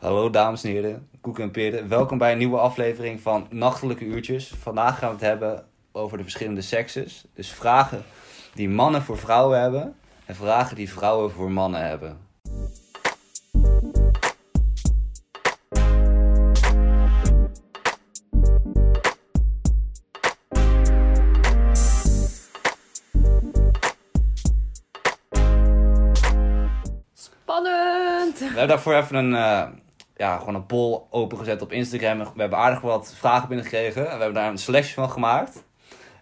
Hallo dames en heren, Koek en Peren. Welkom bij een nieuwe aflevering van Nachtelijke Uurtjes. Vandaag gaan we het hebben over de verschillende sekses. Dus vragen die mannen voor vrouwen hebben en vragen die vrouwen voor mannen hebben. Spannend! We hebben daarvoor even een, eh, ja, gewoon een poll opengezet op Instagram. We hebben aardig wat vragen binnengekregen. We hebben daar een selectie van gemaakt.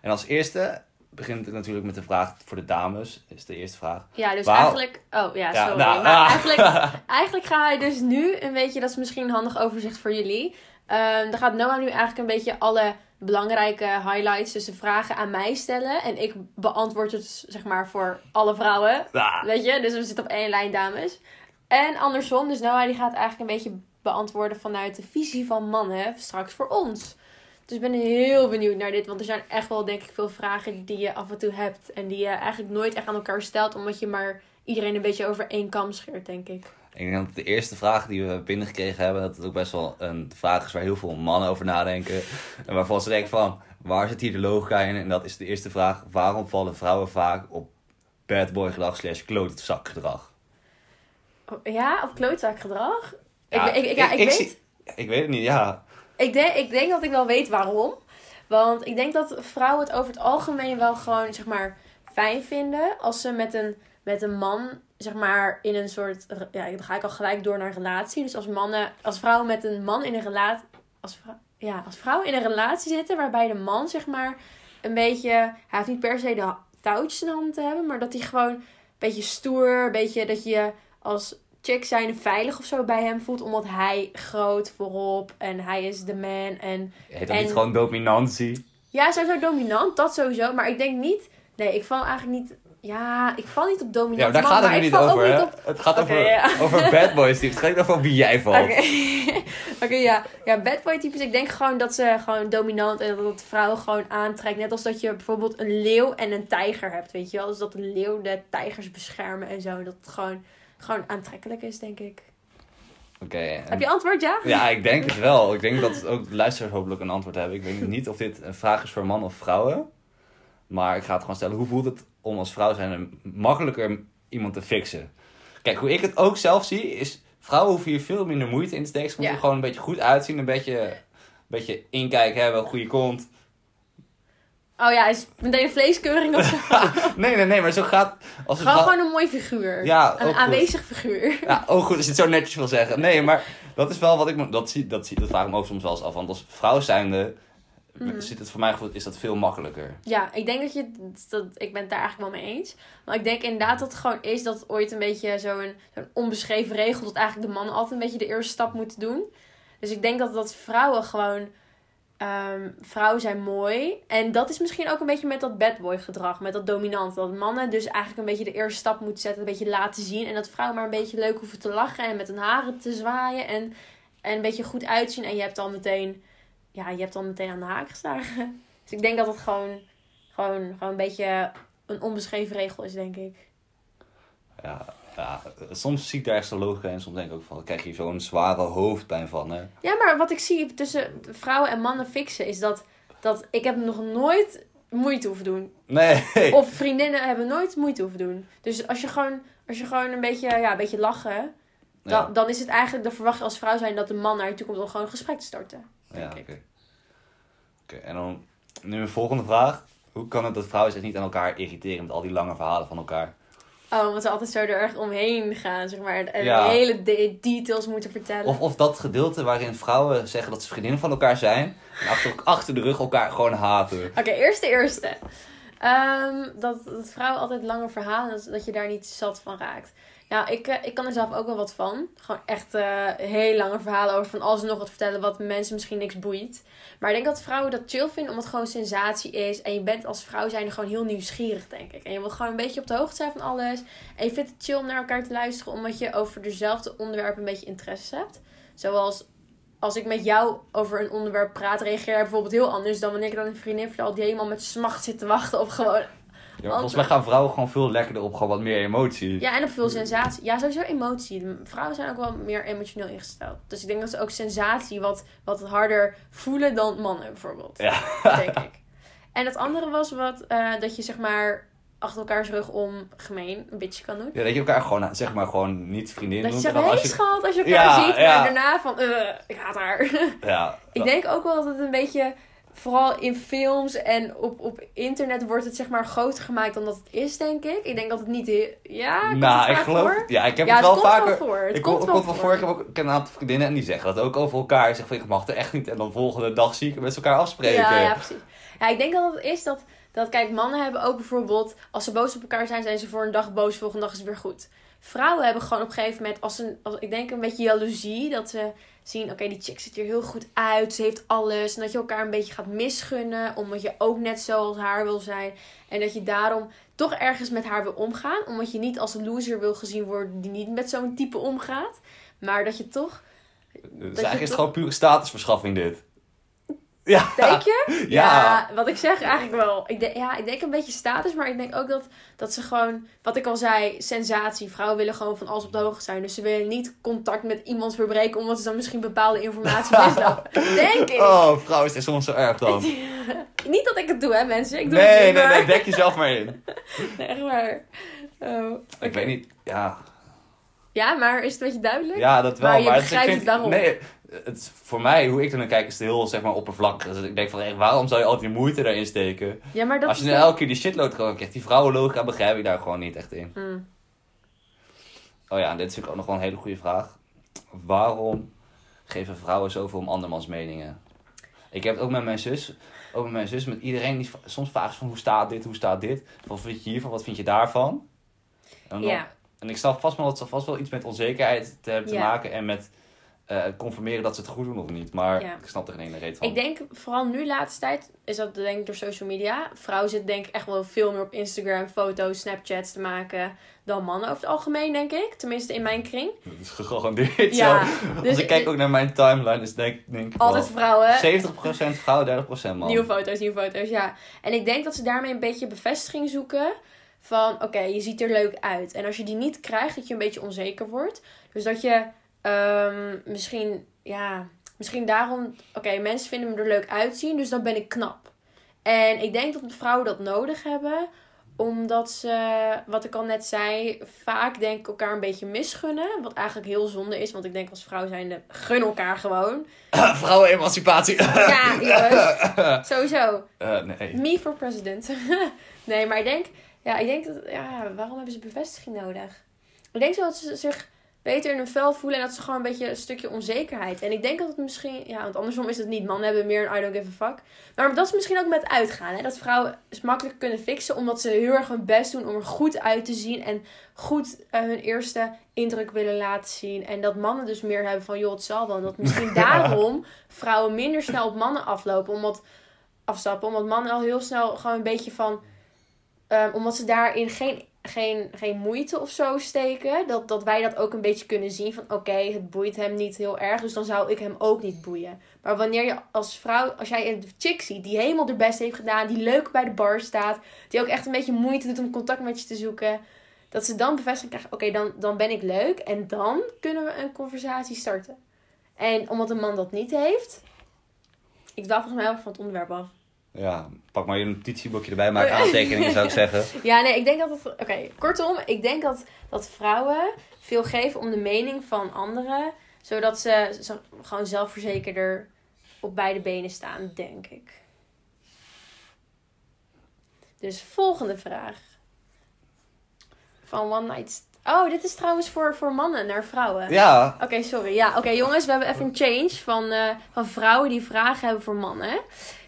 En als eerste begint het natuurlijk met de vraag voor de dames. Is de eerste vraag. Ja, dus eigenlijk... Oh, ja, Ja, sorry. nou, maar ah. eigenlijk, eigenlijk ga hij dus nu een beetje... Dat is misschien een handig overzicht voor jullie. Ehm dan gaat Noah nu eigenlijk een beetje alle belangrijke highlights... dus de vragen aan mij stellen. En ik beantwoord het, zeg maar, voor alle vrouwen. Weet je? Dus we zitten op één lijn, dames. En andersom. Dus Noah die gaat eigenlijk een beetje beantwoorden... vanuit de visie van mannen straks voor ons. Dus ik ben heel benieuwd naar dit. Want er zijn echt wel, denk ik, veel vragen die je af en toe hebt. En die je eigenlijk nooit echt aan elkaar stelt. Omdat je maar iedereen een beetje over één kam scheert, denk ik. Ik denk dat de eerste vraag die we binnengekregen hebben, dat het ook best wel een vraag is waar heel veel mannen over nadenken. En waarvan ze denken van, waar zit hier de logica in? En dat is de eerste vraag, waarom vallen vrouwen vaak op bad boy gedrag slash klootzak gedrag? Oh, Ja, of klootzakgedrag? Ja, ik, ik, ja, ik, weet, zie- ik weet het niet, ja. ik, denk, ik denk dat ik wel weet waarom. Want ik denk dat vrouwen het over het algemeen wel gewoon, zeg maar, fijn vinden. Als ze met een, met een man, zeg maar, in een soort... Ja, dan ga ik al gelijk door naar relatie. Dus als mannen, als vrouwen met een man in een relatie... Als, vrou- ja, als vrouwen in een relatie zitten waarbij de man, zeg maar, een beetje... Hij heeft niet per se de touwtjes in de hand te hebben, maar dat hij gewoon een beetje stoer, een beetje dat je als chick zijn veilig of zo bij hem voelt, omdat hij groot voorop en hij is de man en Heet dat En- niet gewoon dominantie? ja, sowieso dominant, dat sowieso. Maar ik denk niet. Nee, ik val eigenlijk niet. Ja, ik val niet op dominant. Ja, maar daar man, gaat het maar niet over, hè? niet op- Het gaat over, ja. over bad boys, het gaat niet over wie jij valt. Oké, Oké, ja. Ja, bad boy types. Ik denk gewoon dat ze gewoon dominant en dat het vrouwen gewoon aantrekt. Net als dat je bijvoorbeeld een leeuw en een tijger hebt, weet je wel. Dus dat de leeuw de tijgers beschermen en zo. Dat het gewoon, gewoon aantrekkelijk is, denk ik. Oké, en- Heb je antwoord, ja? Ja, ik denk het wel. Ik denk dat ook de luisteraars hopelijk een antwoord hebben. Ik weet niet of dit een vraag is voor mannen of vrouwen. Maar ik ga het gewoon stellen. Hoe voelt het om als vrouw zijn makkelijker iemand te fixen? Kijk, hoe ik het ook zelf zie, is... Vrouwen hoeven hier veel minder moeite in te steken. Ze moeten Ja. gewoon een beetje goed uitzien. Een beetje, een beetje inkijk hebben, een goede kont. Oh ja, is het meteen een vleeskeuring of zo? Nee, nee, nee, maar zo gaat... Als gewoon, vrouw- gewoon een mooi figuur. Ja, een goed. aanwezig figuur. Ja, oh goed, als je het zo netjes wil zeggen. Nee, maar dat is wel wat ik... me- Dat, zie, dat, zie, dat vraag ik me ook soms wel eens af. Want als vrouw zijnde... Mhm. Zit het voor mij is dat veel makkelijker. Ja, ik denk dat je. Dat, ik ben het daar eigenlijk wel mee eens. Maar ik denk inderdaad dat het gewoon is dat het ooit een beetje zo'n zo'n onbeschreven regel. dat eigenlijk de mannen altijd een beetje de eerste stap moeten doen. Dus ik denk dat, dat vrouwen gewoon. Ehm, vrouwen zijn mooi. En dat is misschien ook een beetje met dat bad boy gedrag. Met dat dominant. Dat mannen dus eigenlijk een beetje de eerste stap moeten zetten. Een beetje laten zien. En dat vrouwen maar een beetje leuk hoeven te lachen. En met hun haren te zwaaien. En, en een beetje goed uitzien. En je hebt dan meteen. Ja, je hebt dan meteen aan de haak geslagen. Dus ik denk dat het gewoon, gewoon, gewoon een beetje een onbeschreven regel is, denk ik. Ja, ja, soms zie ik daar echt zo'n logica in. Soms denk ik ook van, dan krijg je zo'n zware hoofdpijn van. Hè? Ja, maar wat ik zie tussen vrouwen en mannen fixen is dat, dat ik heb nog nooit moeite hoeven doen. Nee. Of vriendinnen hebben nooit moeite hoeven doen. Dus als je gewoon, als je gewoon een beetje, ja, een beetje lachen, dan, Ja, dan is het eigenlijk, dan verwacht je als vrouw zijn dat de man naar je toe komt om gewoon een gesprek te starten. ja oké. Oké, en dan nu een volgende vraag. Hoe kan het dat vrouwen zich niet aan elkaar irriteren met al die lange verhalen van elkaar? Oh, omdat ze altijd zo er erg omheen gaan, zeg maar. En Ja. hele de- details moeten vertellen. Of, of dat gedeelte waarin vrouwen zeggen dat ze vriendinnen van elkaar zijn. En achter, achter de rug elkaar gewoon haten. Oké, eerst de eerste. Ehm, dat, dat vrouwen altijd lange verhalen, dat, dat je daar niet zat van raakt. Nou, ik, eh, ik kan er zelf ook wel wat van. Gewoon echt eh, heel lange verhalen over van alles en nog wat vertellen wat mensen misschien niks boeit. Maar ik denk dat vrouwen dat chill vinden omdat het gewoon sensatie is. En je bent als vrouw zijn gewoon heel nieuwsgierig, denk ik. En je wil gewoon een beetje op de hoogte zijn van alles. En je vindt het chill om naar elkaar te luisteren omdat je over dezelfde onderwerpen een beetje interesse hebt. Zoals als ik met jou over een onderwerp praat, reageer jij bijvoorbeeld heel anders dan wanneer ik dan een vriendin vertel die helemaal met smacht zit te wachten op gewoon Ja, volgens mij gaan vrouwen gewoon veel lekkerder op gewoon wat meer emotie. Ja, en op veel sensatie. Ja, sowieso emotie. Vrouwen zijn ook wel meer emotioneel ingesteld. Dus ik denk dat ze ook sensatie wat, wat harder voelen dan mannen bijvoorbeeld. Ja. Denk ik. En het andere was wat, eh, dat je zeg maar achter elkaars rug om gemeen een beetje kan doen. Ja, dat je elkaar gewoon, zeg maar, gewoon niet vriendin Dat je noemt. zegt, en dan hey als je- schat, als je elkaar Ja, ziet. ja. Maar daarna van, eh, ik haat haar. Ja. ik denk ook wel dat het een beetje, vooral in films en op, op internet wordt het zeg maar groter gemaakt dan dat het is, denk ik. Ik denk dat het niet heel... Ja, komt Nou, het ik geloof... voor? Ja, ik heb ja, het wel vaker... wel voor. Het ik komt, kom, wel komt wel voor. voor. Ik heb ook een aantal vriendinnen en die zeggen dat ook over elkaar. Zeggen van, ik mag er echt niet. En dan volgende dag zie ik met elkaar afspreken. Ja, ja, precies. Ja, ik denk dat het is dat, dat, kijk, mannen hebben ook bijvoorbeeld, als ze boos op elkaar zijn, zijn ze voor een dag boos, volgende dag is het weer goed. Vrouwen hebben gewoon op een gegeven moment, als een, als, ik denk een beetje jaloezie, dat ze zien, oké, die chick ziet er heel goed uit, ze heeft alles. En dat je elkaar een beetje gaat misgunnen, omdat je ook net zoals haar wil zijn. En dat je daarom toch ergens met haar wil omgaan, omdat je niet als een loser wil gezien worden die niet met zo'n type omgaat. Maar dat je toch, Dus je eigenlijk is het toch- gewoon pure statusverschaffing dit. Ja. denk je? Ja. wat ik zeg eigenlijk wel. Ik denk, ja, ik denk een beetje status, maar ik denk ook dat, dat ze gewoon, wat ik al zei, sensatie. Vrouwen willen gewoon van alles op de hoogte zijn. Dus ze willen niet contact met iemand verbreken, omdat ze dan misschien bepaalde informatie mislopen. denk ik. Oh, vrouw is soms zo erg dan. Niet dat ik het doe, hè, mensen. Ik doe Nee, het nee, maar... nee, dek jezelf maar in. Nee, echt waar. Oh, Ik weet niet, ja. Ja, maar is het een beetje duidelijk? Ja, dat wel. Maar je maar begrijpt ik het daarom. Nee, het, voor mij, hoe ik er naar kijk, is het heel zeg maar, oppervlakkig. Dus ik denk van, waarom zou je altijd die moeite daarin steken? Ja, maar dat Als je nou elke keer die shitload gewoon krijgt, die vrouwenlogica begrijp ik daar gewoon niet echt in. Hmm. Oh ja, en dit is natuurlijk ook nog wel een hele goede vraag. Waarom geven vrouwen zoveel om andermans meningen? Ik heb het ook met mijn zus, ook met mijn zus, met iedereen die soms vraagt van hoe staat dit, hoe staat dit? Wat vind je hiervan, wat vind je daarvan? En, dan- Ja. en ik snap vast wel dat het vast wel iets met onzekerheid te hebben te Ja. maken en met eh, conformeren dat ze het goed doen of niet. Maar Ja. ik snap er geen ene reet van. Ik denk vooral nu laatste tijd is dat denk ik door social media. Vrouwen zitten denk ik echt wel veel meer op Instagram, foto's, Snapchats te maken dan mannen over het algemeen denk ik. Tenminste in mijn kring. Dat is gegarandeerd Ja, zo. dus Als ik kijk ook naar mijn timeline, is denk, denk ik Altijd vrouwen. wel 70% vrouw, 30% man. Nieuwe foto's, nieuwe foto's, ja. En ik denk dat ze daarmee een beetje bevestiging zoeken. Van, oké, je ziet er leuk uit. En als je die niet krijgt, dat je een beetje onzeker wordt. Dus dat je ehm, misschien, ja, misschien daarom... Oké, mensen vinden me er leuk uitzien, dus dan ben ik knap. En ik denk dat vrouwen dat nodig hebben. Omdat ze, wat ik al net zei, vaak denk ik elkaar een beetje misgunnen. Wat eigenlijk heel zonde is, want ik denk als vrouw zijnde, gun elkaar gewoon. Vrouwenemancipatie. Ja, jongens. Sowieso. Eh, nee. Me for president. nee, maar ik denk, ja, ik denk dat, ja, waarom hebben ze bevestiging nodig? Ik denk zo dat ze zich beter in hun vel voelen en dat ze gewoon een beetje een stukje onzekerheid. En ik denk dat het misschien, ja, want andersom is het niet. Mannen hebben meer een I don't give a fuck. Maar dat is misschien ook met uitgaan, hè? Dat vrouwen het makkelijk kunnen fixen omdat ze heel erg hun best doen om er goed uit te zien en goed eh, hun eerste indruk willen laten zien. En dat mannen dus meer hebben van, joh, het zal wel. En dat misschien daarom vrouwen minder snel op mannen aflopen, omdat afstappen. Omdat mannen al heel snel gewoon een beetje van. ehm, omdat ze daarin geen, geen, geen moeite of zo steken. Dat, dat wij dat ook een beetje kunnen zien. Van oké, het boeit hem niet heel erg. Dus dan zou ik hem ook niet boeien. Maar wanneer je als vrouw, als jij een chick ziet die helemaal de best heeft gedaan. Die leuk bij de bar staat. Die ook echt een beetje moeite doet om contact met je te zoeken. Dat ze dan bevestiging krijgen. Oké, dan, dan ben ik leuk. En dan kunnen we een conversatie starten. En omdat een man dat niet heeft. Ik dwaal volgens mij erg van het onderwerp af. Ja, pak maar je notitieboekje erbij, maak aantekeningen zou ik zeggen. Ja, nee, ik denk dat het. Oké, kortom, ik denk dat, dat vrouwen veel geven om de mening van anderen, zodat ze, ze gewoon zelfverzekerder op beide benen staan, denk ik. Dus volgende vraag. Van One Night. Oh, dit is trouwens voor, voor mannen naar vrouwen. Ja, Oké, sorry. Ja, oké jongens, we hebben even een change van, eh, van vrouwen die vragen hebben voor mannen.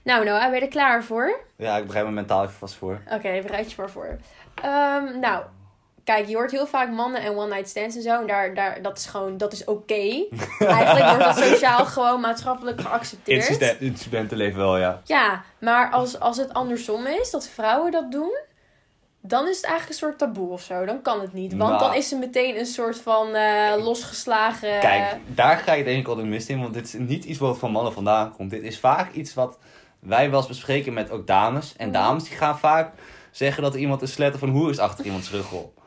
Nou, Noah, ben je er klaar voor? ja ik bereid me mentaal even vast voor. Oké, bereid je maar voor. Ehm, nou, kijk, je hoort heel vaak mannen en one night stands en zo. En daar, daar, dat is gewoon, dat is oké. Eigenlijk wordt dat sociaal gewoon maatschappelijk geaccepteerd. Incident, incidentenleven wel, ja. Ja, maar als, als het andersom is, dat vrouwen dat doen, dan is het eigenlijk een soort taboe of zo. Dan kan het niet. Want Nou. dan is er meteen een soort van eh, losgeslagen... Kijk, daar ga je denk ik al de mist in, want dit is niet iets wat van mannen vandaan komt. Dit is vaak iets wat wij wel eens bespreken met ook dames. En dames die gaan vaak zeggen dat iemand een slet of een hoer is achter iemands rug op.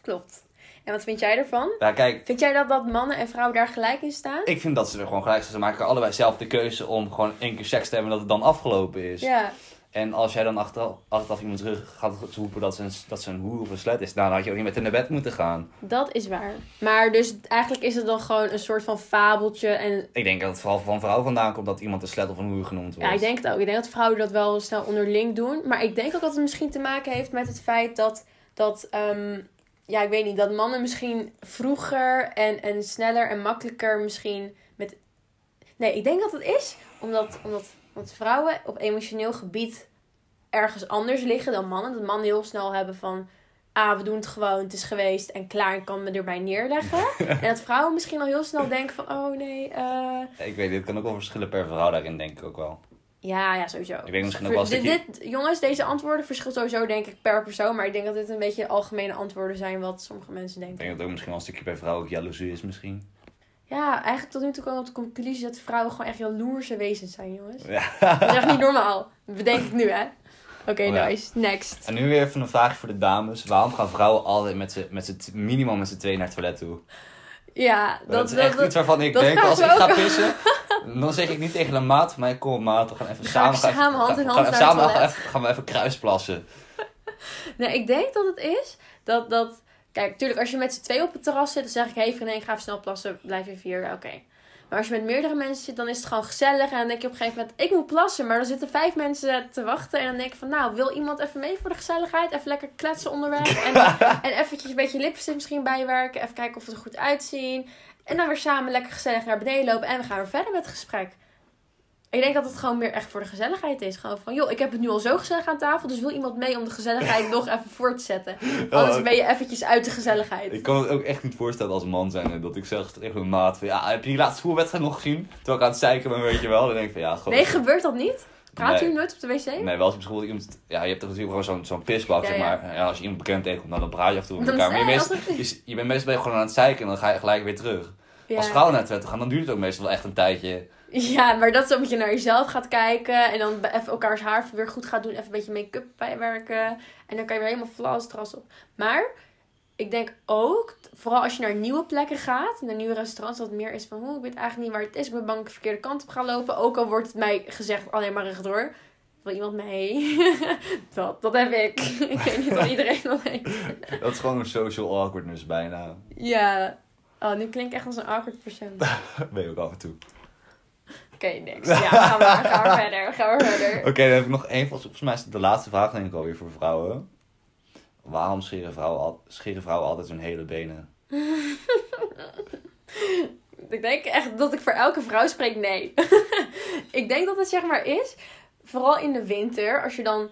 Klopt. En wat vind jij ervan? Ja, kijk, Vind jij dat, dat mannen en vrouwen daar gelijk in staan? ik vind dat ze er gewoon gelijk zijn. Ze maken allebei zelf de keuze om gewoon één keer seks te hebben en dat het dan afgelopen is. Ja. En als jij dan achteraf, achteraf iemands rug gaat roepen dat ze, een, dat ze een hoer of een slet is, nou, dan had je ook niet met haar naar bed moeten gaan. Dat is waar. Maar dus eigenlijk is het dan gewoon een soort van fabeltje. En Ik denk dat het vooral van vrouw vandaan komt dat iemand een slet of een hoer genoemd wordt. ja, ik denk het ook. Ik denk dat vrouwen dat wel snel onderling doen. Maar ik denk ook dat het misschien te maken heeft met het feit dat, dat ehm, ja, ik weet niet, dat mannen misschien vroeger en, en sneller en makkelijker misschien met... Nee, ik denk dat het is omdat, omdat, omdat vrouwen op emotioneel gebied ergens anders liggen dan mannen. Dat mannen heel snel hebben van... Ah, we doen het gewoon, het is geweest en klaar, ik kan me erbij neerleggen. en dat vrouwen misschien al heel snel denken van... Oh nee, eh... Ik weet het kan ook wel verschillen per vrouw daarin, denk ik ook wel. Ja, ja, sowieso. Ik denk misschien ook wel een Dit- dit, jongens, deze antwoorden verschillen sowieso denk ik per persoon. Maar ik denk dat dit een beetje algemene antwoorden zijn wat sommige mensen Ik denken. denk dat het ook misschien wel een stukje bij vrouwen ook jaloezie is misschien. Ja, eigenlijk tot nu toe komen tot de conclusie dat vrouwen gewoon echt jaloerse wezens zijn, jongens. Ja. Dat is echt niet normaal. Bedenk ik nu, hè. Oké, Oh ja. nice. Next. En nu weer even een vraagje voor de dames. Waarom gaan vrouwen altijd met z'n, met z'n, minimaal met z'n tweeën naar het toilet toe? Ja, Dat, dat, is echt dat, iets waarvan ik denk, als ik ga ook. pissen, dan zeg ik niet tegen een maat van mij, kom maat, we gaan even Dan ga ik samen, samen hand in gaan, hand gaan, naar het samen toilet. even, gaan we even kruisplassen. Nee, ik denk dat het is dat, dat... Kijk, natuurlijk, als je met z'n twee op het terras zit, dan zeg ik... Hé, hey, vriendin, ik ga even snel plassen. Blijf even hier. Oké. Maar als je met meerdere mensen zit, dan is het gewoon gezellig. En dan denk je op een gegeven moment, ik moet plassen. Maar dan zitten vijf mensen te wachten. En dan denk ik van, nou, wil iemand even mee voor de gezelligheid? Even lekker kletsen onderweg. En, en eventjes een beetje lipstick misschien bijwerken. Even kijken of we er goed uitzien. En dan weer samen lekker gezellig naar beneden lopen. En we gaan weer verder met het gesprek. Ik denk dat het gewoon meer echt voor de gezelligheid is. Gewoon van, joh, ik heb het nu al zo gezellig aan tafel. Dus wil iemand mee om de gezelligheid nog even voort te zetten. Anders ben je eventjes uit de gezelligheid. Ik kan het ook echt niet voorstellen als man zijn dat ik zeg tegen mijn maat van, ja, heb je die laatste voetbalwedstrijd nog gezien? Terwijl ik aan het zeiken ben, weet je wel. Dan denk ik van, ja, gewoon... Nee, gebeurt dat niet? Praat Nee. jullie nooit op de wc? Nee, wel als bijvoorbeeld iemand... Ja, je hebt toch natuurlijk gewoon zo'n zo'n pisbak, Ja, zeg maar. Ja, als je iemand bekend tegenkomt, nou, dan praat je af en toe met elkaar. Maar je, je, je bent meestal gewoon aan het zeiken en dan ga je gelijk weer terug. Ja. Als vrouwen naar het toilet gaan, dan duurt het ook meestal wel echt een tijdje. Ja, maar dat is omdat je naar jezelf gaat kijken. En dan even elkaars haar weer goed gaat doen. Even een beetje make-up bijwerken. En dan kan je weer helemaal flawless het terras op. Maar ik denk ook, vooral als je naar nieuwe plekken gaat. Naar nieuwe restaurants. Dat het meer is van, oh, ik weet eigenlijk niet waar het is. Ik ben bang ik de verkeerde kant op ga lopen. Ook al wordt het mij gezegd alleen maar rechtdoor. Wil iemand mee? dat, dat heb ik. ik weet niet of iedereen dat heeft. Dat is gewoon een social awkwardness bijna. Ja. Oh, nu klink ik echt als een awkward persoon. Ben je ook af en toe. Oké, niks. Ja, gaan we, gaan we verder. Gaan we verder. Oké, dan heb ik nog één. Volgens volgens mij is de laatste vraag denk ik alweer voor vrouwen. Waarom scheren vrouwen, al, scheren vrouwen altijd hun hele benen? Ik denk echt dat ik voor elke vrouw spreek nee. ik denk dat het zeg maar is, vooral in de winter, als je dan...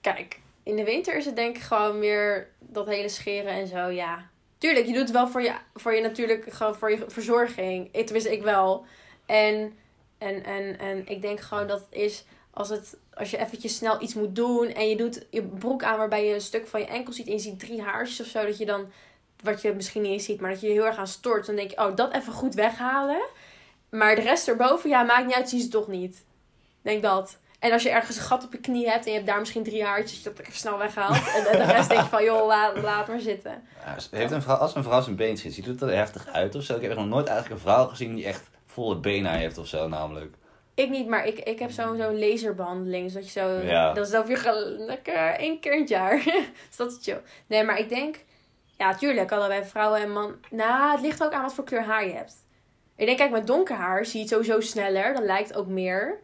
Kijk, in de winter is het denk ik gewoon meer dat hele scheren en zo, ja. Tuurlijk, je doet het wel voor je, voor je natuurlijk, gewoon voor je verzorging. Ik, tenminste, ik wel. En, en, en, en ik denk gewoon dat het is als, het, als je eventjes snel iets moet doen en je doet je broek aan waarbij je een stuk van je enkel ziet en je ziet drie haarsjes of zo, dat je dan wat je misschien niet eens ziet, maar dat je je heel erg aan stort. Dan denk je, oh, dat even goed weghalen. Maar de rest erboven, ja, maakt niet uit, zie ze toch niet. Denk dat. En als je ergens een gat op je knie hebt en je hebt daar misschien drie haartjes, dat je dat even snel weghaalt. En, en de rest denk je van, joh, laat, laat maar zitten. Ja, heeft een vrouw, als een vrouw zijn been schiet, ziet het er heftig uit of zo? Ik heb nog nooit eigenlijk een vrouw gezien die echt volle benen heeft of zo namelijk. Ik niet, maar ik, ik heb zo'n zo'n laserbehandeling. Zodat je zo, Ja. dat is dan weer ge- lekker één keer in het jaar. dus dat is chill. Nee, maar ik denk, ja, tuurlijk, allebei vrouwen en man. Nou, het ligt ook aan wat voor kleur haar je hebt. Ik denk, kijk, met donker haar zie je het sowieso sneller. Dan lijkt het ook meer.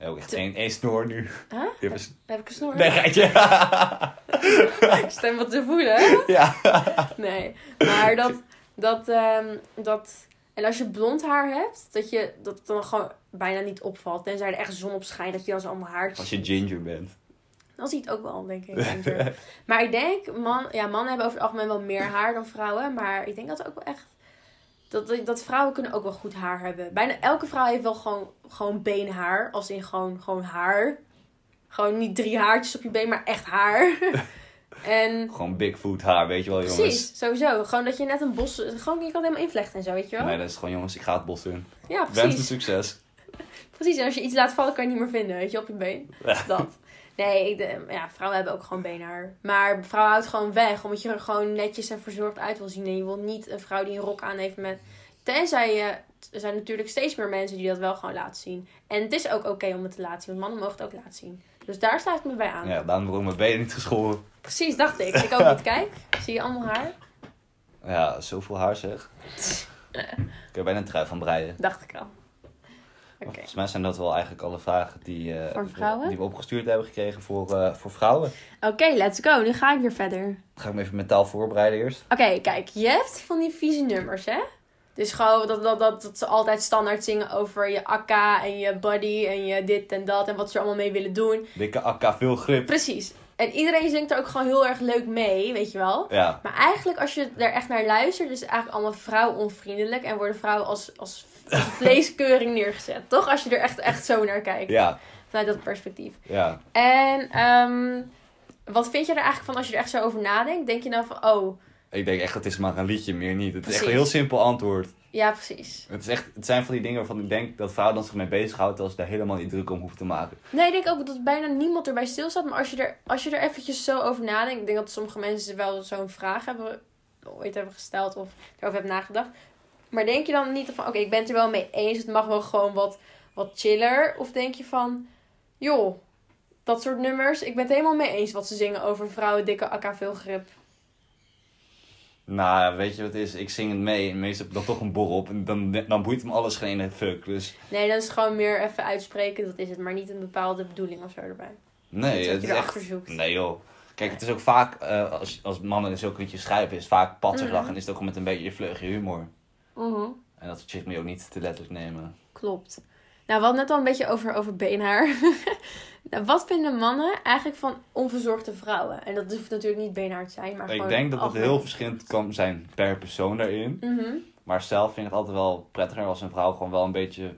Ook echt één, één snor nu. Huh? Een- Heb ik een snor? Nee, geitje. Ik stem wat te voelen. ja. Nee, maar dat, dat, ehm, dat... En als je blond haar hebt, dat je dat het dan gewoon bijna niet opvalt. Tenzij er echt zon op schijnt, dat je dan zo allemaal haartjes Als je ginger bent. Dan zie je het ook wel, denk ik. ginger. maar ik denk, man, ja, mannen hebben over het algemeen wel meer haar dan vrouwen. Maar ik denk dat ook wel echt. Dat, dat vrouwen kunnen ook wel goed haar hebben. Bijna elke vrouw heeft wel gewoon, gewoon beenhaar. Als in gewoon, gewoon haar. Gewoon niet drie haartjes op je been, maar echt haar. en Gewoon Bigfoot haar, weet je wel jongens. precies, sowieso. Gewoon dat je net een bos... Gewoon, je kan het helemaal invlechten en zo, weet je wel? Nee, dat is gewoon jongens, ik ga het bos in. ja, Wens me precies. succes. Precies, en als je iets laat vallen, kan je het niet meer vinden, weet je, op je been. Ja. Dat. Nee, de, ja, vrouwen hebben ook gewoon beenhaar. Maar vrouwen houdt gewoon weg. Omdat je er gewoon netjes en verzorgd uit wil zien. En je wilt niet een vrouw die een rok aan heeft met... Tenzij je... Er zijn natuurlijk steeds meer mensen die dat wel gewoon laten zien. En het is ook oké om het te laten zien. Want mannen mogen het ook laten zien. Dus daar staat ik me bij aan. Ja, daarom ik mijn benen niet geschoren. Precies, dacht ik. Ik ook niet. Kijk, zie je allemaal haar? Ja, zoveel haar zeg. ik heb bijna een trui van breien. Dacht ik al. Volgens mij zijn dat wel eigenlijk alle vragen die, eh, die we opgestuurd hebben gekregen voor, eh, voor vrouwen. Oké, let's go. Nu ga ik weer verder. Dan ga ik me even mentaal voorbereiden eerst. Oké, kijk, je hebt van die vieze nummers, hè? Dus gewoon dat, dat, dat, dat ze altijd standaard zingen over je akka en je body en je dit en dat en wat ze er allemaal mee willen doen. Dikke akka, veel grip. Precies. En iedereen zingt er ook gewoon heel erg leuk mee, weet je wel. Ja, Maar eigenlijk, als je er echt naar luistert, is het eigenlijk allemaal vrouwonvriendelijk en worden vrouwen als, als vleeskeuring neergezet. Toch? Als je er echt, echt zo naar kijkt, ja, vanuit dat perspectief. ja. En ehm, wat vind je er eigenlijk van als je er echt zo over nadenkt? Denk je nou van, oh, Ik denk echt, het is maar een liedje, meer niet. Het is echt een heel simpel antwoord. ja, precies. Het, is echt, het zijn van die dingen waarvan ik denk dat vrouwen dan zich mee bezighoudt, terwijl ze daar helemaal niet druk om hoeven te maken. Nee, ik denk ook dat bijna niemand erbij stilstaat. Maar als je er, als je er eventjes zo over nadenkt. Ik denk dat sommige mensen wel zo'n vraag hebben, ooit hebben gesteld of erover hebben nagedacht. Maar denk je dan niet van, oké, ik ben het er wel mee eens. Het mag wel gewoon wat, wat chiller. Of denk je van, joh, dat soort nummers. Ik ben het helemaal mee eens wat ze zingen over vrouwen, dikke akka, veel grip. Nou, weet je wat het is? Ik zing het mee en meestal heb ik dan toch een borrel op en dan, dan boeit me alles geen fuck. Dus Nee, dat is gewoon meer even uitspreken. Dat is het. Maar niet een bepaalde bedoeling of zo erbij. nee, het is echt... zoekt. Nee joh. Kijk, het is ook vaak, eh, als, als mannen zulke liedjes schrijven, is het vaak patzig Mhm. en is het ook met een beetje je vleugje humor. En dat shit moet je ook niet te letterlijk nemen. Klopt. Nou, we hadden net al een beetje over, over beenhaar. nou, wat vinden mannen eigenlijk van onverzorgde vrouwen? En dat hoeft natuurlijk niet beenhaar te zijn, maar Ik gewoon denk dat het heel verschillend kan zijn per persoon daarin. Mhm. Maar zelf vind ik het altijd wel prettiger als een vrouw gewoon wel een beetje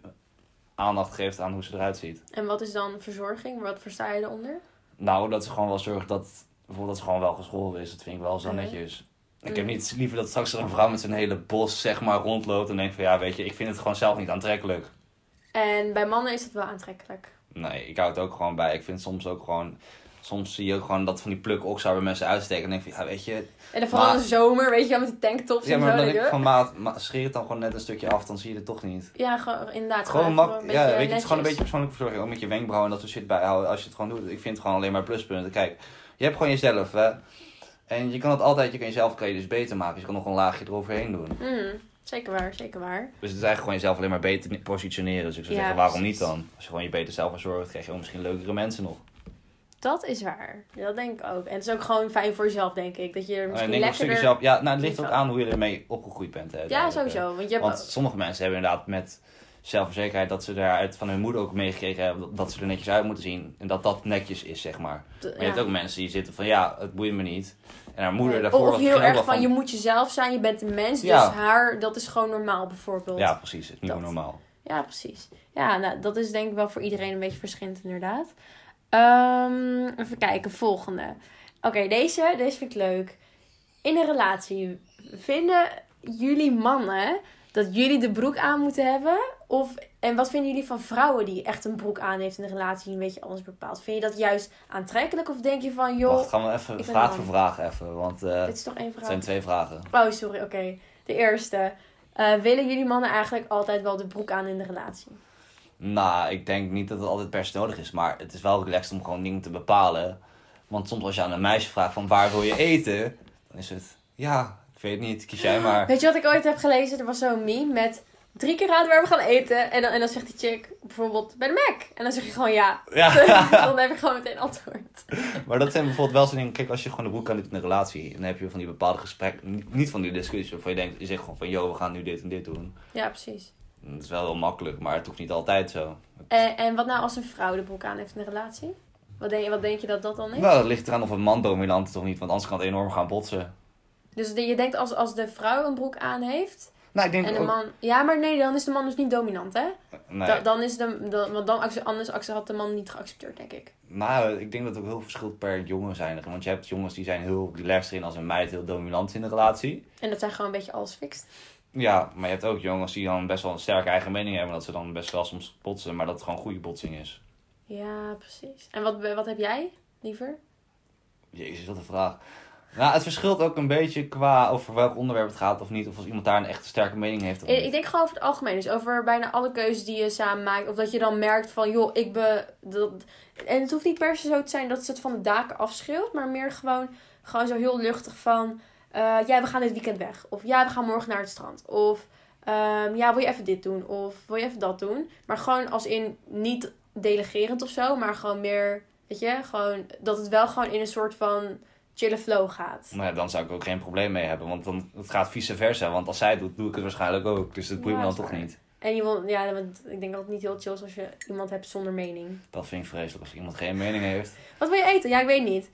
aandacht geeft aan hoe ze eruit ziet. En wat is dan verzorging? Wat versta je eronder? Nou, dat ze gewoon wel zorgt dat, bijvoorbeeld dat ze gewoon wel geschoren is. Dat vind ik wel zo Oké. netjes. Ik heb niet liever dat straks een vrouw met zijn hele bos zeg maar rondloopt en denkt van ja, weet je, ik vind het gewoon zelf niet aantrekkelijk. En bij mannen is het wel aantrekkelijk. Nee, ik hou het ook gewoon bij. Ik vind soms ook gewoon, soms zie je ook gewoon dat van die pluk oksa bij mensen uitsteken en denk van ja, weet je. En dan vooral in de zomer, weet je wel, met die tanktops Ja, en maar zo. dan denk ik van maat, ma- scheer het dan gewoon net een stukje af, dan zie je het toch niet. Ja, gewoon inderdaad. Gewoon mak, ja, weet je, het is gewoon een beetje persoonlijke verzorging. Ook met je wenkbrauwen en dat soort shit bijhouden. Als je het gewoon doet. Ik vind het gewoon alleen maar pluspunten. Kijk, je hebt gewoon jezelf, hè. En je kan het altijd, je kan jezelf kan je dus beter maken. Dus je kan nog een laagje eroverheen doen. Mm, zeker waar, zeker waar. Dus het is eigenlijk gewoon jezelf alleen maar beter positioneren. Dus ik zou Ja, zeggen, waarom precies. niet dan? Als je gewoon je beter zelf verzorgt, krijg je ook misschien leukere mensen nog. Dat is waar. Dat denk ik ook. En het is ook gewoon fijn voor jezelf, denk ik. Dat je er En ik misschien lekkerder... zelf, ja, nou, het ligt ook aan hoe je ermee opgegroeid bent. Hè, Ja, sowieso. Want je hebt Want sommige mensen hebben inderdaad met zelfverzekerheid dat ze daaruit van hun moeder ook meegekregen hebben dat- dat ze er netjes uit moeten zien. En dat dat netjes is, zeg maar. Maar je hebt ook mensen die zitten van ja, het boeit me niet. En haar moeder Nee. daarvoor Of, was heel erg van, je moet jezelf zijn, je bent een mens, Ja. dus haar, dat is gewoon normaal bijvoorbeeld. Ja, precies. Het Dat. normaal. Ja, precies. Ja, nou, dat is denk ik wel voor iedereen een beetje verschillend inderdaad. Ehm, even kijken, volgende. Oké, deze, deze vind ik leuk. In een relatie, vinden jullie mannen dat jullie de broek aan moeten hebben? Of, en wat vinden jullie van vrouwen die echt een broek aan heeft in een relatie die een beetje anders bepaalt? Vind je dat juist aantrekkelijk of denk je van, joh, Wacht, gaan we even vraag voor vraag even. Want eh, dit is toch één het vraag? zijn twee vragen. Oh, sorry, oké. De eerste. Eh, willen jullie mannen eigenlijk altijd wel de broek aan in de relatie? Nou, ik denk niet dat het altijd per se nodig is. Maar het is wel relaxed om gewoon dingen te bepalen. Want soms als je aan een meisje vraagt van waar wil je eten? Dan is het, ja, ik weet het niet, kies jij maar. Weet je wat ik ooit heb gelezen? Er was zo'n meme met drie keer raden waar we gaan eten. En dan, en dan zegt die chick bijvoorbeeld bij de Mac. En dan zeg je gewoon ja. Ja. dan heb ik gewoon meteen antwoord. Maar dat zijn bijvoorbeeld wel zo'n dingen. Kijk, als je gewoon de broek aan doet in een relatie. Dan heb je van die bepaalde gesprekken. Niet- van die discussies waarvan je denkt. Je zegt gewoon van, yo, we gaan nu dit en dit doen. Ja, precies. Dat is wel heel makkelijk, maar het hoeft niet altijd zo. En, en wat nou als een vrouw de broek aan heeft in een relatie? Wat denk, je, wat denk je dat dat dan is? Nou, dat ligt eraan of een man dominant is of niet. Want anders kan het enorm gaan botsen. Dus je denkt als, als de vrouw een broek aan heeft Nou, ik denk en de ook- man... Ja, maar nee, dan is de man dus niet dominant, hè? Nee. Da- dan is de... Dan, want dan, anders had de man niet geaccepteerd, denk ik. Nou, ik denk dat het ook heel verschilt per jongen zijn. Want je hebt jongens die zijn heel relaxed erin als een meid heel dominant in de relatie. En dat zijn gewoon een beetje alles fixed. Ja, maar je hebt ook jongens die dan best wel een sterke eigen mening hebben. Dat ze dan best wel soms botsen, maar dat het gewoon goede botsing is. Ja, precies. En wat, wat heb jij liever? Jezus, wat een vraag. Nou, het verschilt ook een beetje qua over welk onderwerp het gaat of niet. Of als iemand daar een echt sterke mening heeft. Of Ik, niet. ik denk gewoon over het algemeen. Dus over bijna alle keuzes die je samen maakt. Of dat je dan merkt van, joh, ik ben... Dat... En het hoeft niet per se zo te zijn dat ze het van de daken afschreeuwt. Maar meer gewoon, gewoon zo heel luchtig van... eh, ja, we gaan dit weekend weg. Of ja, we gaan morgen naar het strand. Of ehm, ja, wil je even dit doen? Of wil je even dat doen? Maar gewoon als in niet delegerend of zo. Maar gewoon meer, weet je, gewoon dat het wel gewoon in een soort van chille flow gaat. Nou ja, dan zou ik ook geen probleem mee hebben. Want dan, het gaat vice versa. Want als zij het doet, doe ik het waarschijnlijk ook. Dus dat boeit me dan toch niet. En je ja, want ik denk dat het niet heel chill is als je iemand hebt zonder mening. Dat vind ik vreselijk als iemand geen mening heeft. Wat wil je eten? Ja, ik weet niet.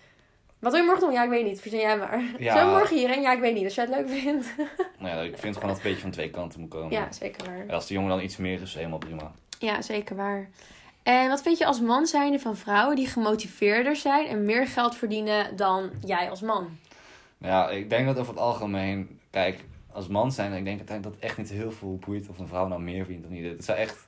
Wat wil je morgen doen? Ja, ik weet niet. Verzin jij maar. Ja. We morgen hierheen? Ja, ik weet niet. Als jij het leuk vindt. Nou ja, ik vind gewoon dat het een beetje van twee kanten moet komen. Ja, zeker waar. En als de jongen dan iets meer is, helemaal prima. Ja, zeker waar. En wat vind je als man zijnde van vrouwen die gemotiveerder zijn en meer geld verdienen dan jij als man? Nou Ja, ik denk dat over het algemeen, kijk, als man zijn, ik denk dat het echt niet heel veel boeit of een vrouw nou meer verdient of niet. Het zou echt,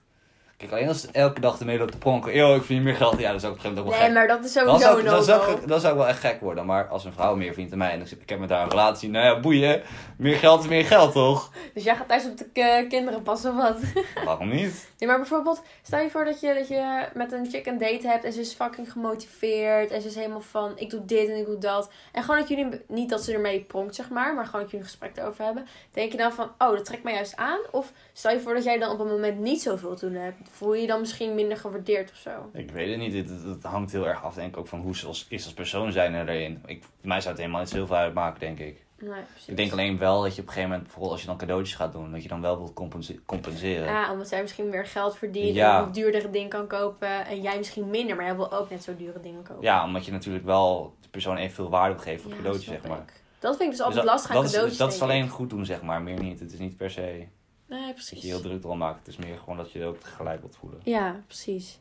kijk, alleen als het elke dag ermee loopt te pronken, yo, ik verdien meer geld, ja, dat zou ik op een gegeven moment ook Nee, wel gek. maar dat is Dan zou, ik- dan, zou no-go. ik, dan zou ik wel echt gek worden. Maar als een vrouw meer verdient dan mij en ik heb met haar een relatie, nou ja, boeien. Meer geld is meer geld, toch? Dus jij gaat thuis op de kinderen passen of wat? Waarom niet? Nee, maar bijvoorbeeld, stel je voor dat je, dat je met een chick een date hebt en ze is fucking gemotiveerd. En ze is helemaal van, ik doe dit en ik doe dat. En gewoon dat jullie, niet dat ze ermee pronkt zeg maar, maar gewoon dat jullie een gesprek erover hebben. Denk je dan van, oh, dat trekt mij juist aan? Of stel je voor dat jij dan op een moment niet zoveel te doen hebt. Voel je je dan misschien minder gewaardeerd of zo? Ik weet het niet. Het, het- het hangt heel erg af, denk ik, ook van hoe ze als, is als persoon zijn erin. Ik, mij zou het helemaal niet zoveel uitmaken, denk ik. Nee. Ik denk alleen wel dat je op een gegeven moment, vooral als je dan cadeautjes gaat doen, dat je dan wel wilt compense- compenseren. Ja, omdat zij misschien meer geld verdient Ja. en een duurdere ding kan kopen. En jij misschien minder, maar jij wil ook net zo dure dingen kopen. Ja, omdat je natuurlijk wel de persoon evenveel waarde op geeft voor Ja, cadeautje, snap zeg maar. ik. Dat vind ik dus altijd Dus lastig aan dat is, cadeautjes. dat is denk ik. alleen goed doen, zeg maar, meer niet. Het is niet per se Nee, dat precies. je je heel druk erom maakt. Het is meer gewoon dat je ook tegelijk wilt voelen. Ja, precies.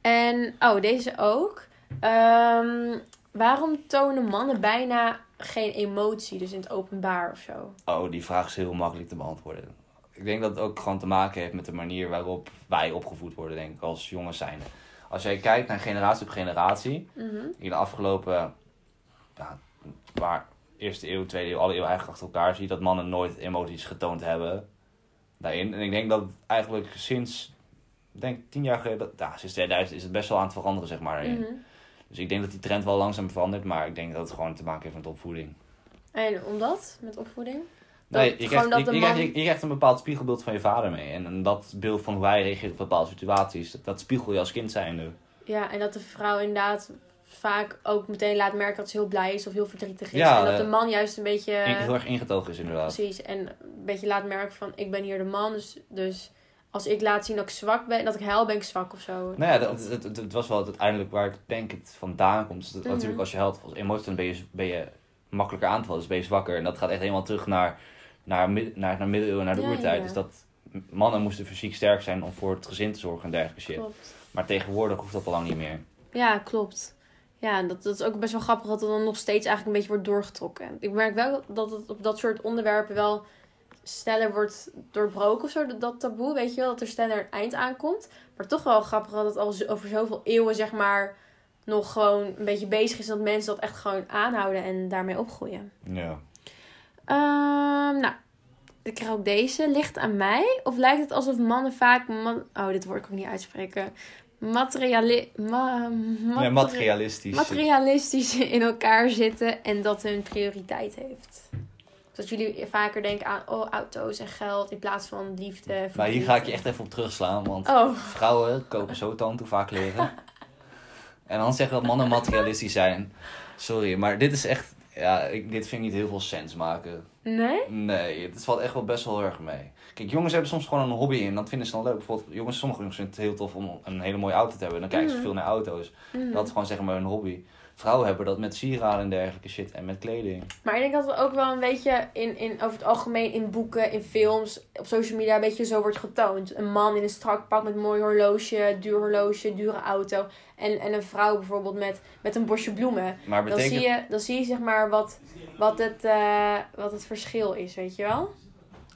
En, oh, deze ook. Ehm, waarom tonen mannen bijna geen emotie, dus in het openbaar of zo? Oh, die vraag is heel makkelijk te beantwoorden. Ik denk dat het ook gewoon te maken heeft met de manier waarop wij opgevoed worden, denk ik, als jongens zijn. Als jij kijkt naar generatie op generatie, Mhm. in de afgelopen, ja, waar, eerste eeuw, tweede eeuw, alle eeuwen eigenlijk achter elkaar, zie je dat mannen nooit emoties getoond hebben daarin. En ik denk dat het eigenlijk sinds, ik denk tien jaar geleden, dat- ja, sinds 2000 is het best wel aan het veranderen, zeg maar. Mhm. Dus ik denk dat die trend wel langzaam verandert, maar ik denk dat het gewoon te maken heeft met opvoeding. En omdat? Met opvoeding? Dat- Nee, je krijgt, je, krijgt, je, je krijgt een bepaald spiegelbeeld van je vader mee. En, en dat beeld van hoe hij reageert op bepaalde situaties, dat, dat spiegel je als kind zijnde. Ja, en dat de vrouw inderdaad vaak ook meteen laat merken dat ze heel blij is of heel verdrietig is. Ja, en dat eh, de man juist een beetje... Heel erg ingetogen is inderdaad. Precies, en een beetje laat merken van ik ben hier de man, dus, dus als ik laat zien dat ik zwak ben, dat ik huil, ben ik zwak of zo. Nou ja, dat, het, was wel uiteindelijk waar ik denk het vandaan komt. Dus dat- Mhm. Natuurlijk als je huilt als emotie, dan ben je, ben je makkelijker aan te vallen. Dus ben je zwakker. En dat gaat echt helemaal terug naar, naar, naar, naar middeleeuwen, naar de Ja, oertijd. ja. Dus dat mannen moesten fysiek sterk zijn om voor het gezin te zorgen en dergelijke shit. Klopt. Maar tegenwoordig hoeft dat al lang niet meer. Ja, klopt. Ja, dat, dat is ook best wel grappig dat het dan nog steeds eigenlijk een beetje wordt doorgetrokken. Ik merk wel dat het op dat soort onderwerpen wel sneller wordt doorbroken of zo, dat, dat taboe, weet je wel, dat er sneller een eind aankomt. Maar toch wel grappig dat het al zo- over zoveel eeuwen, zeg maar, nog gewoon een beetje bezig is. Dat mensen dat echt gewoon aanhouden en daarmee opgroeien. Ja. Ehm, nou, ik krijg ook deze. Ligt aan mij? Of lijkt het alsof mannen vaak... man- oh, dit woord kan ik niet uitspreken. Materiali ma Ja, materi- materialistisch. materialistisch in elkaar zitten en dat hun prioriteit heeft. Dat jullie vaker denken aan oh, auto's en geld in plaats van liefde. Maar hier ga ik je echt even op terugslaan, want Oh, vrouwen kopen zo tand hoe vaak leren. en dan zeggen dat mannen materialistisch zijn. Sorry, maar dit is echt... Ja, ik, dit vind ik niet heel veel sens maken. nee? Nee, het valt echt wel best wel erg mee. Kijk, jongens hebben soms gewoon een hobby en dat vinden ze dan leuk. Bijvoorbeeld, jongens, sommige jongens vinden het heel tof om een hele mooie auto te hebben. Dan kijken ze Mhm. veel naar auto's. Mhm. Dat is gewoon zeg maar hun hobby. Vrouwen hebben dat met sieraden en dergelijke shit en met kleding. Maar ik denk dat het ook wel een beetje in, in, over het algemeen in boeken, in films, op social media een beetje zo wordt getoond. Een man in een strak pak met een mooi horloge, duur horloge, dure auto. En, en een vrouw bijvoorbeeld met, met een bosje bloemen. Maar Dan zie je, dan zie je zeg maar wat, wat, het, eh, wat het verschil is, weet je wel?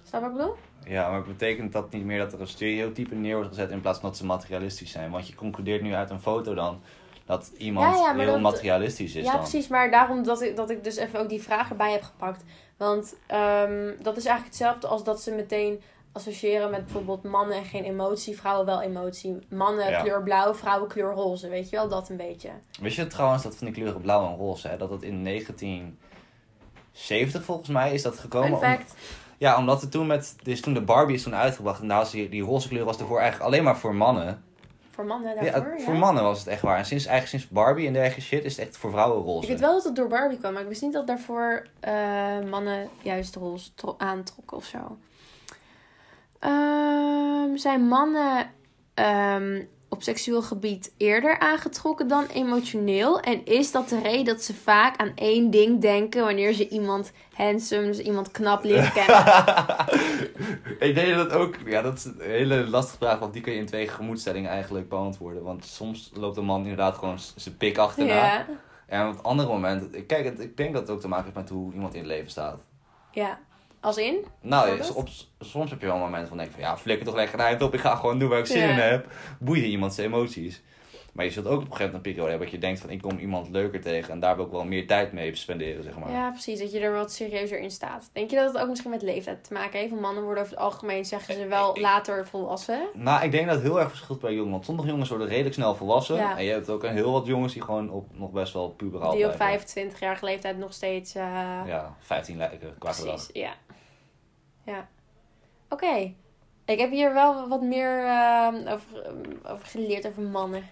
Snap wat ik bedoel? Ja, maar betekent dat niet meer dat er een stereotype neer wordt gezet in plaats van dat ze materialistisch zijn? Want je concludeert nu uit een foto dan dat iemand Ja, ja, maar heel dat- materialistisch is ja, dan. precies. Maar daarom dat ik, dat ik dus even ook die vraag erbij heb gepakt. Want ehm, dat is eigenlijk hetzelfde als dat ze meteen associëren met bijvoorbeeld mannen en geen emotie, vrouwen wel emotie. Mannen Ja. kleur blauw, vrouwen kleur roze. Weet je wel, dat een beetje. Wist je trouwens dat van die kleuren blauw en roze, hè, dat het in 1970 volgens mij is dat gekomen? Om- fact. Ja, omdat het toen met, dus toen de Barbie is toen uitgebracht en was die, die roze kleur was ervoor eigenlijk alleen maar voor mannen. Voor mannen daarvoor, ja. voor mannen was het echt waar. En sinds, eigenlijk sinds Barbie en dergelijke shit is het echt voor vrouwen roze. Ik weet wel dat het door Barbie kwam, maar ik wist niet dat daarvoor eh, mannen juist roze tro- aantrokken of zo. Ehm, zijn mannen ehm, op seksueel gebied eerder aangetrokken dan emotioneel? En is dat de reden dat ze vaak aan één ding denken wanneer ze iemand handsome, dus iemand knap leren kennen? ik denk dat ook, ja, dat is een hele lastige vraag, want die kun je in twee gemoedstellingen eigenlijk beantwoorden. Want soms loopt een man inderdaad gewoon zijn pik achterna. ja. En op het andere moment, ik- kijk, ik denk dat het ook te maken heeft met hoe iemand in het leven staat. ja. Als in? Nou, op, soms heb je wel een moment van denk van, ja, flikker toch lekker naar op, ik ga gewoon doen waar ik zin Ja. in heb. Boeien iemand zijn emoties. Maar je zult ook op een gegeven moment een periode hebben dat je denkt van, ik kom iemand leuker tegen en daar wil ik wel meer tijd mee spenderen, zeg maar. Ja, precies. Dat je er wat serieuzer in staat. Denk je dat het ook misschien met leeftijd te maken heeft? Want mannen worden over het algemeen, zeggen ze wel, Ik- later volwassen. Nou, ik denk dat het heel erg verschilt per jongen. Want sommige jongens worden redelijk snel volwassen. Ja. En je hebt ook een heel wat jongens die gewoon op, nog best wel puberaal Die op blijven. 25-jarige leeftijd nog steeds... eh, Ja, 15 lijken qua precies, ja. Ja. Oké. Ik heb hier wel wat meer eh, over, eh, over geleerd over mannen.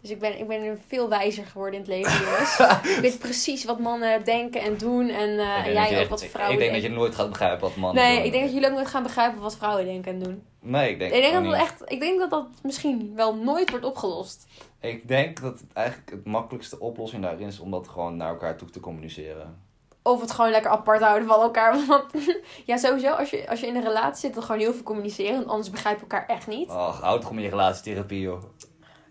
Dus ik ben, ik ben veel wijzer geworden in het leven, jongens. ik weet precies wat mannen denken en doen. En, eh, en jij ook echt- wat vrouwen Ik denk dat je nooit gaat begrijpen wat mannen Nee, doen. ik denk dat jullie ook nooit gaan begrijpen wat vrouwen denken en doen. Nee, ik denk, Ik denk, dat dat echt, ik denk dat dat misschien wel nooit wordt opgelost. Ik denk dat het eigenlijk het makkelijkste oplossing daarin is om dat gewoon naar elkaar toe te communiceren. Of het gewoon lekker apart houden van elkaar. Want ja, sowieso, als je, als je in een relatie zit, dan gewoon heel veel communiceren. Want anders begrijp je elkaar echt niet. Ach, houd toch met je relatietherapie, joh.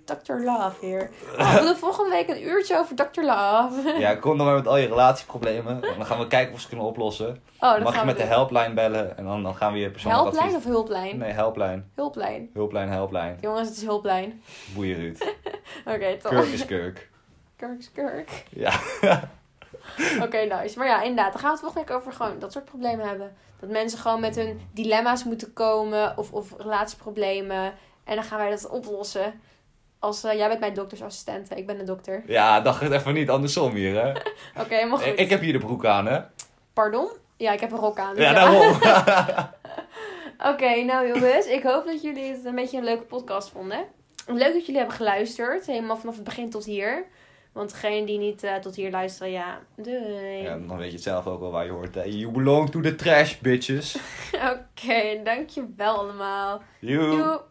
Dr. Love hier. Oh, we doen volgende week een uurtje over Dr. Love. Ja, kom dan maar met al je relatieproblemen. En dan gaan we kijken of ze kunnen oplossen. Oh, dat Mag je met we de helpline bellen en dan, dan gaan we je persoonlijk Helplijn advies... of hulplijn? Nee, helplijn. Hulplijn. Hulplijn, helplijn. Jongens, het is hulplijn. Boeien Ruud. Oké, toch. Kurk is kurk. Kurk, kurk. Ja. Oké, nice. Maar ja, inderdaad. Dan gaan we het volgende week over gewoon dat soort problemen hebben. Dat mensen gewoon met hun dilemma's moeten komen. Of, of relatieproblemen. En dan gaan wij dat oplossen. Als, eh, jij bent mijn doktersassistente. Ik ben de dokter. Ja, dacht het even niet andersom hier, hè. Oké, helemaal goed. Ik, ik heb hier de broek aan, hè. Pardon? Ja, ik heb een rok aan. dus Ja, daarom. Oké, nou jongens. Ik hoop dat jullie het een beetje een leuke podcast vonden. Leuk dat jullie hebben geluisterd. Helemaal vanaf het begin tot hier. Want degene die niet eh, tot hier luisteren, ja, doei. Ja, dan weet je het zelf ook wel waar je hoort, hè. You belong to the trash, bitches. Oké, dankjewel allemaal. Joe.